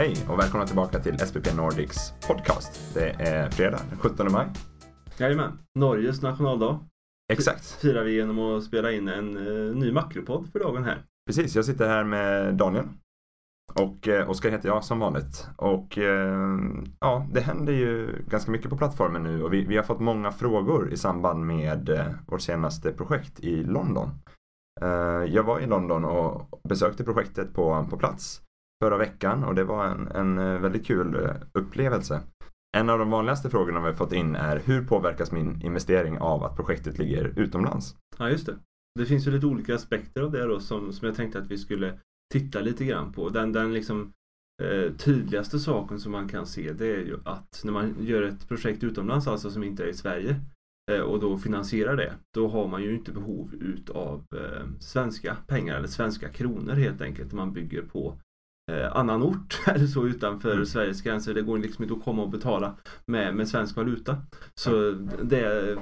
Hej och välkomna tillbaka till SPP Nordics podcast. Det är fredag den 17 maj. Jajamän, Norges nationaldag Exakt. firar vi genom att spela in en eh, ny makropodd för dagen här. Precis, jag sitter här med Daniel. Och eh, Oskar heter jag som vanligt. Och eh, ja, det händer ju ganska mycket på plattformen nu och vi, vi har fått många frågor i samband med vårt senaste projekt i London. Jag var i London och besökte projektet på, på plats förra veckan och det var en, en eh, väldigt kul eh, upplevelse. En av de vanligaste frågorna vi har fått in är hur påverkas min investering av att projektet ligger utomlands? Ja, just det. Det finns ju lite olika aspekter av det då som, som jag tänkte att vi skulle titta lite grann på. Den, den liksom eh, tydligaste saken som man kan se det är ju att när man gör ett projekt utomlands, alltså som inte är i Sverige eh, och då finansierar det, då har man ju inte behov utav eh, svenska pengar eller svenska kronor helt enkelt. Man bygger på annan ort eller så utanför Mm. Sveriges gränser. Det går liksom inte att komma och betala med, med svensk valuta. Så det är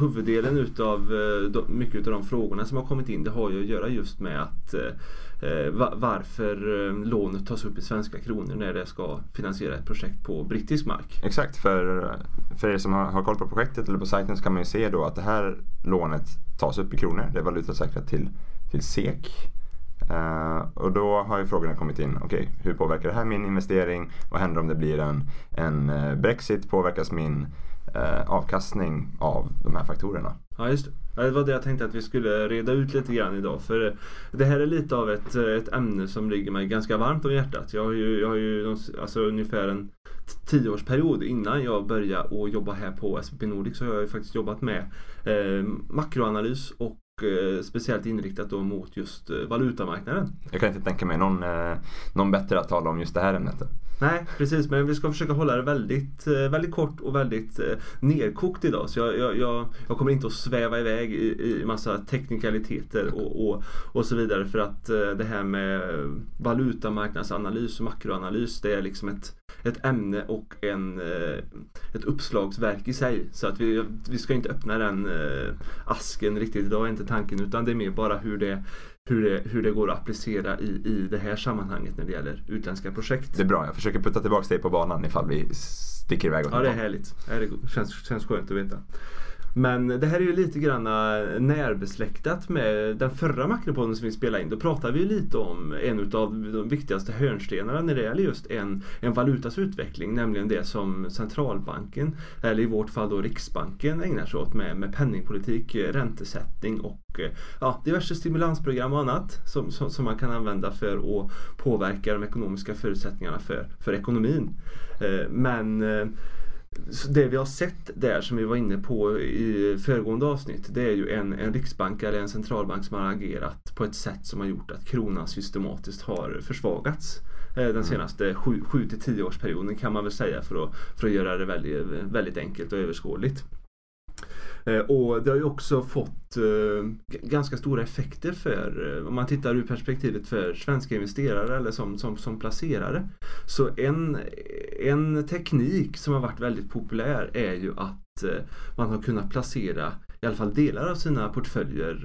huvuddelen utav eh, de, mycket av de frågorna som har kommit in det har ju att göra just med att eh, va, varför eh, lånet tas upp i svenska kronor när det ska finansiera ett projekt på brittisk mark. Exakt, för, för er som har, har koll på projektet eller på sajten så kan man ju se då att det här lånet tas upp i kronor. Det är valutasäkrat till, till SEK. Uh, och då har ju frågorna kommit in. Okej, hur påverkar det här min investering? Vad händer om det blir en, en eh, Brexit? Påverkas min uh, avkastning av de här faktorerna? Ja just det. Det var det jag tänkte att vi skulle reda ut lite grann idag. För det här är lite av ett, ett ämne som ligger mig ganska varmt om hjärtat. Jag har ju, jag har ju alltså, ungefär en tioårsperiod innan jag började att jobba här på SVP Nordic så har jag ju faktiskt jobbat med eh, makroanalys och speciellt inriktat då mot just eh, valutamarknaden. Jag kan inte tänka mig någon, eh, någon bättre att tala om just det här ämnet. Nej, precis. Men vi ska försöka hålla det väldigt, eh, väldigt kort och väldigt eh, nerkokt idag. Så jag, jag, jag, jag kommer inte att sväva iväg i, i massa teknikaliteter och, och, och så vidare. För att eh, det här med valutamarknadsanalys och makroanalys det är liksom ett, ett ämne och en, eh, ett uppslagsverk i sig. Så att vi, vi ska inte öppna den eh, asken riktigt idag är inte tanken. Utan det är mer bara hur det, hur det, hur det går att applicera i, i det här sammanhanget när det gäller utländska projekt. Det är bra, jag försöker putta tillbaka dig på banan ifall vi sticker iväg åt Ja det är härligt. Det känns, känns skönt att veta. Men det här är ju lite grann eh, närbesläktat med den förra makropodden som vi spelade in. Då pratade vi ju lite om en av de viktigaste hörnstenarna när det gäller just en, en valutas utveckling. Nämligen det som centralbanken, eller i vårt fall då Riksbanken, ägnar sig åt med, med penningpolitik, eh, räntesättning och eh, ja, diverse stimulansprogram och annat som, som, som man kan använda för att påverka de ekonomiska förutsättningarna för, för ekonomin. Men det vi har sett där som vi var inne på i föregående avsnitt det är ju en, en riksbank eller en centralbank som har agerat på ett sätt som har gjort att kronan systematiskt har försvagats eh, den senaste 7 till 10 årsperioden kan man väl säga för att, för att göra det väldigt, väldigt enkelt och överskådligt. Eh, och det har ju också fått eh, ganska stora effekter för, eh, om man tittar ur perspektivet för svenska investerare eller som, som, som placerare. Så en, en teknik som har varit väldigt populär är ju att man har kunnat placera i alla fall delar av sina portföljer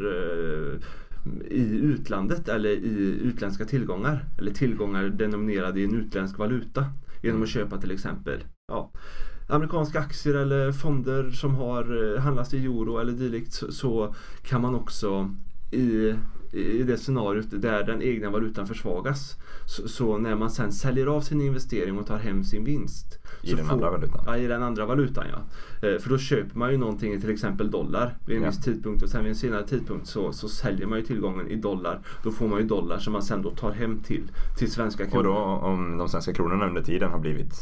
i utlandet eller i utländska tillgångar. Eller tillgångar denominerade i en utländsk valuta. Genom att köpa till exempel ja, amerikanska aktier eller fonder som har eh, handlats i euro eller dylikt så, så kan man också i, i det scenariot där den egna valutan försvagas så, så när man sen säljer av sin investering och tar hem sin vinst I den andra valutan. Ja, i den andra valutan ja. Eh, För då köper man ju någonting i till exempel dollar vid en Ja. viss tidpunkt och sen vid en senare tidpunkt så, så säljer man ju tillgången i dollar. Då får man ju dollar som man sen då tar hem till, till svenska kronor. Och då om de svenska kronorna under tiden har blivit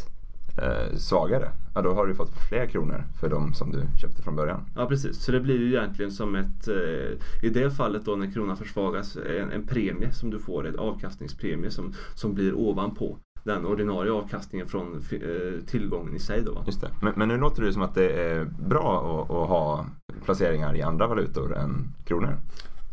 eh, svagare, ja då har du fått fler kronor för de som du köpte från början. Ja precis, så det blir ju egentligen som ett, eh, i det fallet då när kronan försvagas, en, en premie som du får, en avkastningspremie som, som blir ovanpå den ordinarie avkastningen från eh, tillgången i sig då. Just det. Men, men nu låter det som att det är bra att, att ha placeringar i andra valutor än kronor.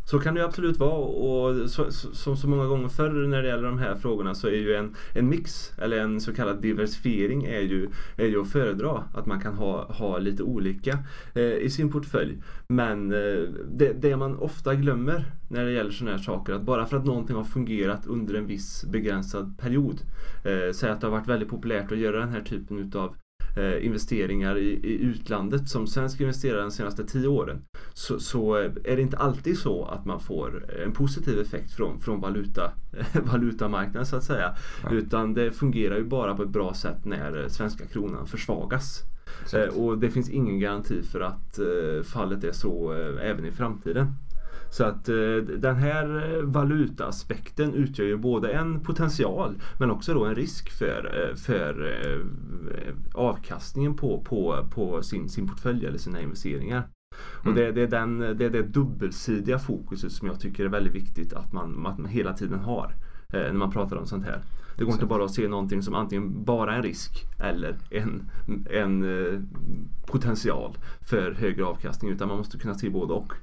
Så kan det absolut vara och som så, så, så, många gånger förr när det gäller de här frågorna så är ju en, en mix eller en så kallad diversifiering är ju, är ju att föredra. Att man kan ha, ha lite olika eh, i sin portfölj. Men eh, det, det man ofta glömmer när det gäller sådana här saker att bara för att någonting har fungerat under en viss begränsad period. Eh, säg att det har varit väldigt populärt att göra den här typen utav investeringar i, i, utlandet som svensk investerare de senaste tio åren så, så, är det inte alltid så att man får en positiv effekt från, från valuta, valutamarknaden så att säga. Ja. Utan det fungerar ju bara på ett bra sätt när svenska kronan försvagas. Eh, och det finns ingen garanti för att eh, fallet är så eh, även i framtiden. Så att eh, den här eh, valutaaspekten utgör ju både en potential men också då en risk för, eh, för avkastningen på, på, på sin, sin portfölj eller sina investeringar. Och mm. det, det, är den, det är det dubbelsidiga fokuset som jag tycker är väldigt viktigt att man, att man hela tiden har när man pratar om sånt här. Det går inte bara att se någonting som antingen bara en risk eller en, en potential för högre avkastning utan man måste kunna se både och.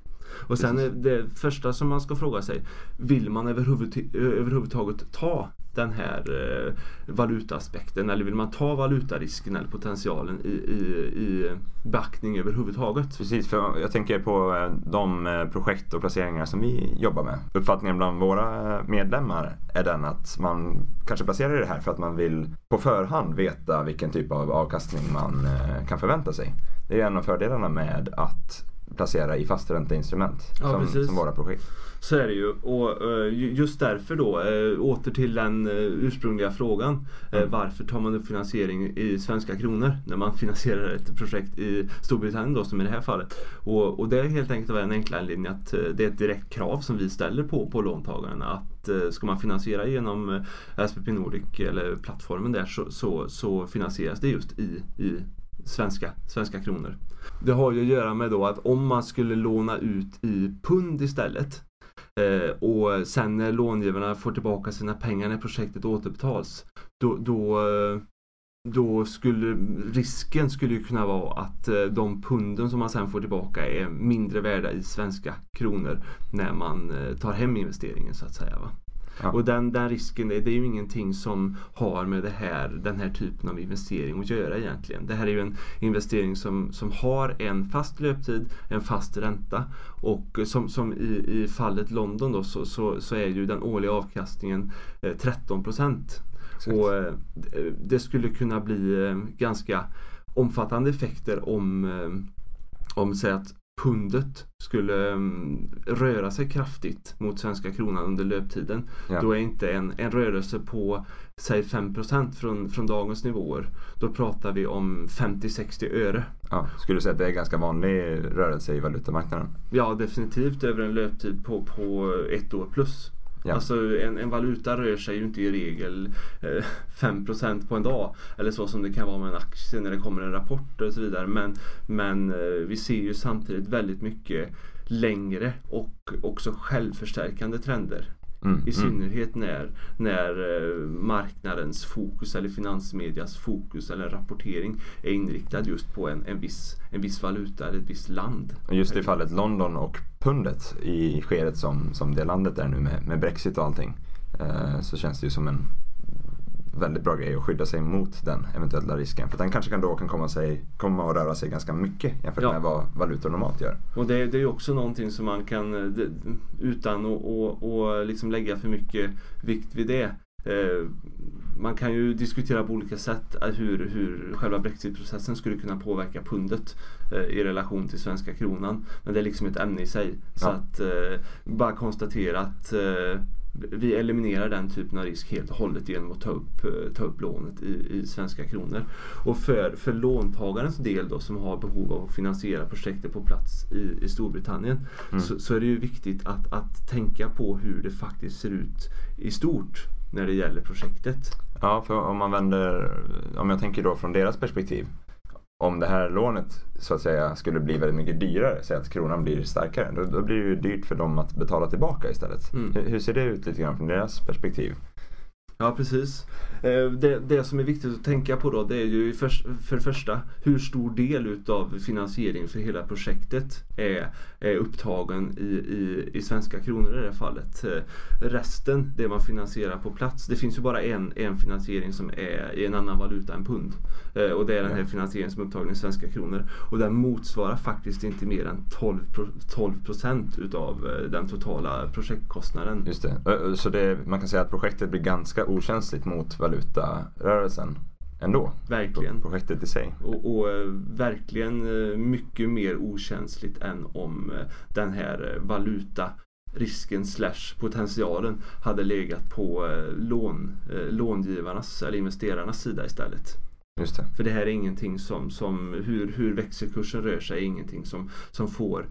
Och sen är det första som man ska fråga sig, vill man överhuvud, överhuvudtaget ta den här eh, valutaaspekten eller vill man ta valutarisken eller potentialen i, i, i beaktning överhuvudtaget? Precis, för jag tänker på eh, de eh, projekt och placeringar som vi jobbar med. Uppfattningen bland våra eh, medlemmar är den att man kanske placerar i det här för att man vill på förhand veta vilken typ av avkastning man kan förvänta sig. Det är en av fördelarna med att placera i fastränteinstrument ja, som, som våra projekt. Så är det ju och uh, just därför då uh, åter till den uh, ursprungliga frågan. Mm. Varför tar man upp finansiering i svenska kronor när man finansierar ett projekt i Storbritannien då som i det här fallet. Och, och det är helt enkelt av en enklare linje att det är ett direkt krav som vi ställer på, på låntagarna att ska man finansiera genom SPP Nordic eller plattformen där så, så, så finansieras det just i, i svenska, svenska kronor. Det har ju att göra med då att om man skulle låna ut i pund istället eh, och sen när långivarna får tillbaka sina pengar när projektet återbetals då, då, eh, då skulle risken skulle ju kunna vara att eh, de punden som man sen får tillbaka är mindre värda i svenska kronor när man tar hem investeringen så att säga. Va? Ja. Och den, den risken, det, är ju ingenting som har med det här, den här typen av investering att göra egentligen. Det här är ju en investering som, som har en fast löptid, en fast ränta och som, som i, i fallet London då så, så, så är ju den årliga avkastningen eh, 13 procent. Och eh, det skulle kunna bli eh, ganska omfattande effekter om eh, om säg att pundet skulle um, röra sig kraftigt mot svenska kronan under löptiden. Ja. Då är inte en, en rörelse på säg 5 från, från dagens nivåer. Då pratar vi om 50-60 öre. Ja, skulle du säga att det är ganska vanlig rörelse i valutamarknaden? Ja, definitivt över en löptid på, på ett år plus. Ja. Alltså en, en, valuta rör sig ju inte i regel eh, 5% på en dag. Eller så som det kan vara med en aktie när det kommer en rapport och så vidare. Men, men eh, vi ser ju samtidigt väldigt mycket längre och också självförstärkande trender. Mm, I mm. synnerhet när, när eh, marknadens fokus eller finansmedias fokus eller rapportering är inriktad just på en, en, viss, en viss valuta eller ett visst land. Just i fallet London och pundet i skedet som, som det landet är nu med, med Brexit och allting eh, så känns det ju som en väldigt bra grej att skydda sig mot den eventuella risken. För den kanske kan då kan komma, sig, komma att röra sig ganska mycket jämfört ja. med vad valutor normalt gör. Och det, det är också någonting som man kan, det, utan att liksom lägga för mycket vikt vid det, eh, man kan ju diskutera på olika sätt hur, hur själva brexitprocessen skulle kunna påverka pundet eh, i relation till svenska kronan. Men det är liksom ett ämne i sig. Ja. Så att eh, bara konstatera att eh, vi eliminerar den typen av risk helt och hållet genom att ta upp, eh, ta upp lånet i, i svenska kronor. Och för, för låntagarens del då som har behov av att finansiera projektet på plats i, i Storbritannien mm. så, så, är det ju viktigt att, att tänka på hur det faktiskt ser ut i stort när det gäller projektet. Ja, för om man vänder, om jag tänker då från deras perspektiv om det här lånet så att säga skulle bli väldigt mycket dyrare, säg att kronan blir starkare, då, då blir det ju dyrt för dem att betala tillbaka istället. Mm. Hur, hur, ser det ut lite grann från deras perspektiv? Ja precis. Eh, det, det som är viktigt att tänka på då det är ju för, för det första hur stor del utav finansieringen för hela projektet är, är upptagen i, i, i svenska kronor i det här fallet. Eh, resten, det man finansierar på plats, det finns ju bara en, en finansiering som är i en annan valuta än pund. Eh, och det är den här finansieringen som är upptagen i svenska kronor. Och den motsvarar faktiskt inte mer än 12, 12 procent utav den totala projektkostnaden. Just det. Så det, man kan säga att projektet blir ganska okänsligt mot valutarörelsen ändå. Verkligen. Projektet i sig. Och, och, eh, verkligen eh, mycket mer okänsligt än om eh, den här valuta risken slash potentialen hade legat på lån, långivarnas eller investerarnas sida istället. Just det. För det här är ingenting som, som hur, hur växelkursen rör sig är ingenting som, som får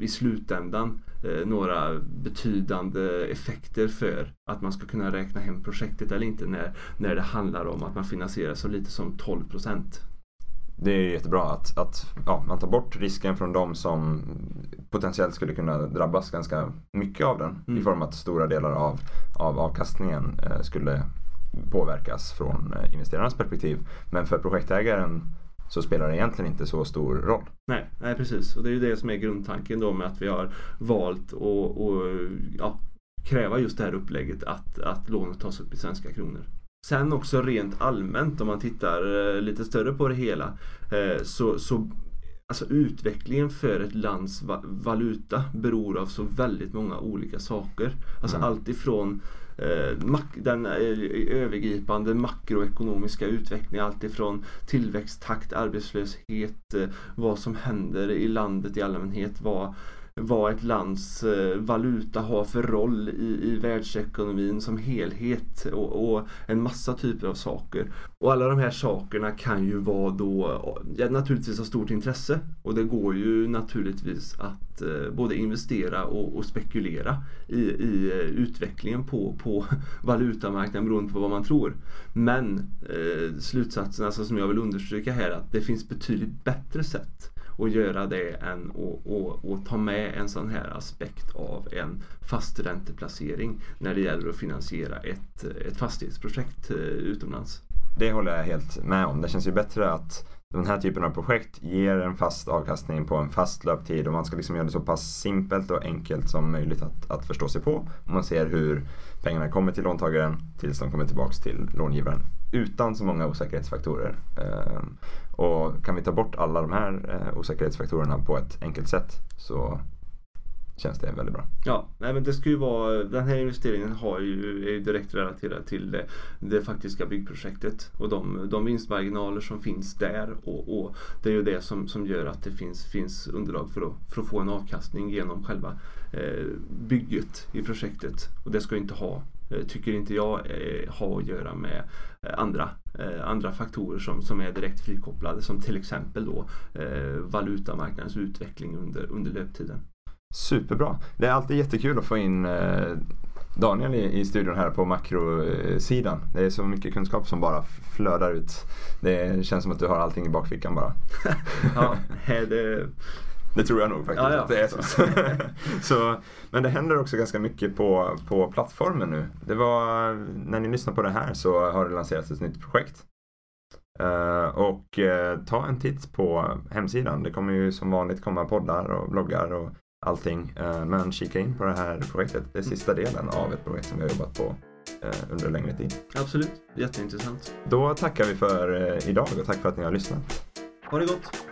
i slutändan eh, några betydande effekter för att man ska kunna räkna hem projektet eller inte när, när det handlar om att man finansierar så lite som 12 procent. Det är jättebra att, att ja, man tar bort risken från de som potentiellt skulle kunna drabbas ganska mycket av den mm. i form att stora delar av, av avkastningen eh, skulle påverkas från eh, investerarnas perspektiv. Men för projektägaren så spelar det egentligen inte så stor roll. Nej, nej precis. Och det är ju det som är grundtanken då med att vi har valt att ja, kräva just det här upplägget att, att lånet tas upp i svenska kronor. Sen också rent allmänt om man tittar eh, lite större på det hela eh, så, så Alltså utvecklingen för ett lands valuta beror av så väldigt många olika saker. Alltså mm. allt ifrån Eh, den eh, övergripande makroekonomiska utvecklingen. Alltifrån tillväxttakt, arbetslöshet, eh, vad som händer i landet i allmänhet. Vad, vad ett lands eh, valuta har för roll i, i världsekonomin som helhet och, och, en massa typer av saker. Och alla de här sakerna kan ju vara då ja, naturligtvis av stort intresse och det går ju naturligtvis att eh, både investera och, och spekulera i, i eh, utvecklingen på, på valutamarknaden beroende på vad man tror. Men eh, slutsatsen alltså, som jag vill understryka här är att det finns betydligt bättre sätt att göra det än att ta med en sån här aspekt av en fastränteplacering när det gäller att finansiera ett, ett fastighetsprojekt eh, utomlands. Det håller jag helt med om. Det känns ju bättre att den här typen av projekt ger en fast avkastning på en fast löptid och man ska liksom göra det så pass simpelt och enkelt som möjligt att, att förstå sig på. Och man ser hur pengarna kommer till låntagaren tills de kommer tillbaks till långivaren utan så många osäkerhetsfaktorer. Ehm, och kan vi ta bort alla de här eh, osäkerhetsfaktorerna på ett enkelt sätt så känns det väldigt bra. Ja, nej, men det ska ju vara, den här investeringen har ju, är ju direkt relaterad till det, det faktiska byggprojektet och de, de vinstmarginaler som finns där och, och, det är ju det som, som gör att det finns, finns underlag för att, för att få en avkastning genom själva eh, bygget i projektet och det ska ju inte ha tycker inte jag eh, har att göra med eh, andra, andra faktorer som, som är direkt frikopplade som till exempel då valutamarknadens utveckling under, under löptiden. Superbra! Det är alltid jättekul att få in Daniel i, i studion här på makrosidan. Det är så mycket kunskap som bara flödar ut. Det känns som att du har allting i bakfickan bara. ja, det, det tror jag nog faktiskt ja, ja. det är så. så. Men det händer också ganska mycket på, på plattformen nu. Det var, när ni lyssnar på det här så har det lanserats ett nytt projekt. Uh, och uh, ta en titt på hemsidan. Det kommer ju som vanligt komma poddar och bloggar och allting. Uh, men kika in på det här projektet. Det är sista delen av ett projekt som vi har jobbat på under längre tid. Absolut, jätteintressant. Då tackar vi för idag och tack för att ni har lyssnat. Ha det gott!